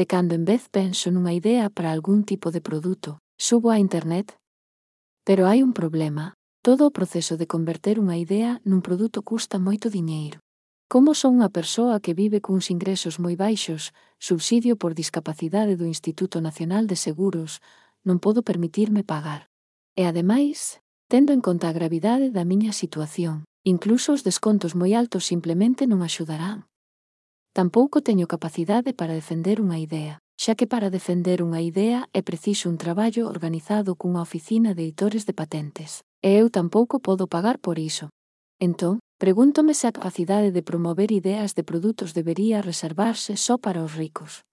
de cando en vez penso nunha idea para algún tipo de produto, subo a internet. Pero hai un problema. Todo o proceso de converter unha idea nun produto custa moito diñeiro. Como son unha persoa que vive cuns ingresos moi baixos, subsidio por discapacidade do Instituto Nacional de Seguros, non podo permitirme pagar. E ademais, tendo en conta a gravidade da miña situación, incluso os descontos moi altos simplemente non axudarán. Tampouco teño capacidade para defender unha idea, xa que para defender unha idea é preciso un traballo organizado cunha oficina de editores de patentes, e eu tampouco podo pagar por iso. Entón, pregúntome se a capacidade de promover ideas de produtos debería reservarse só para os ricos.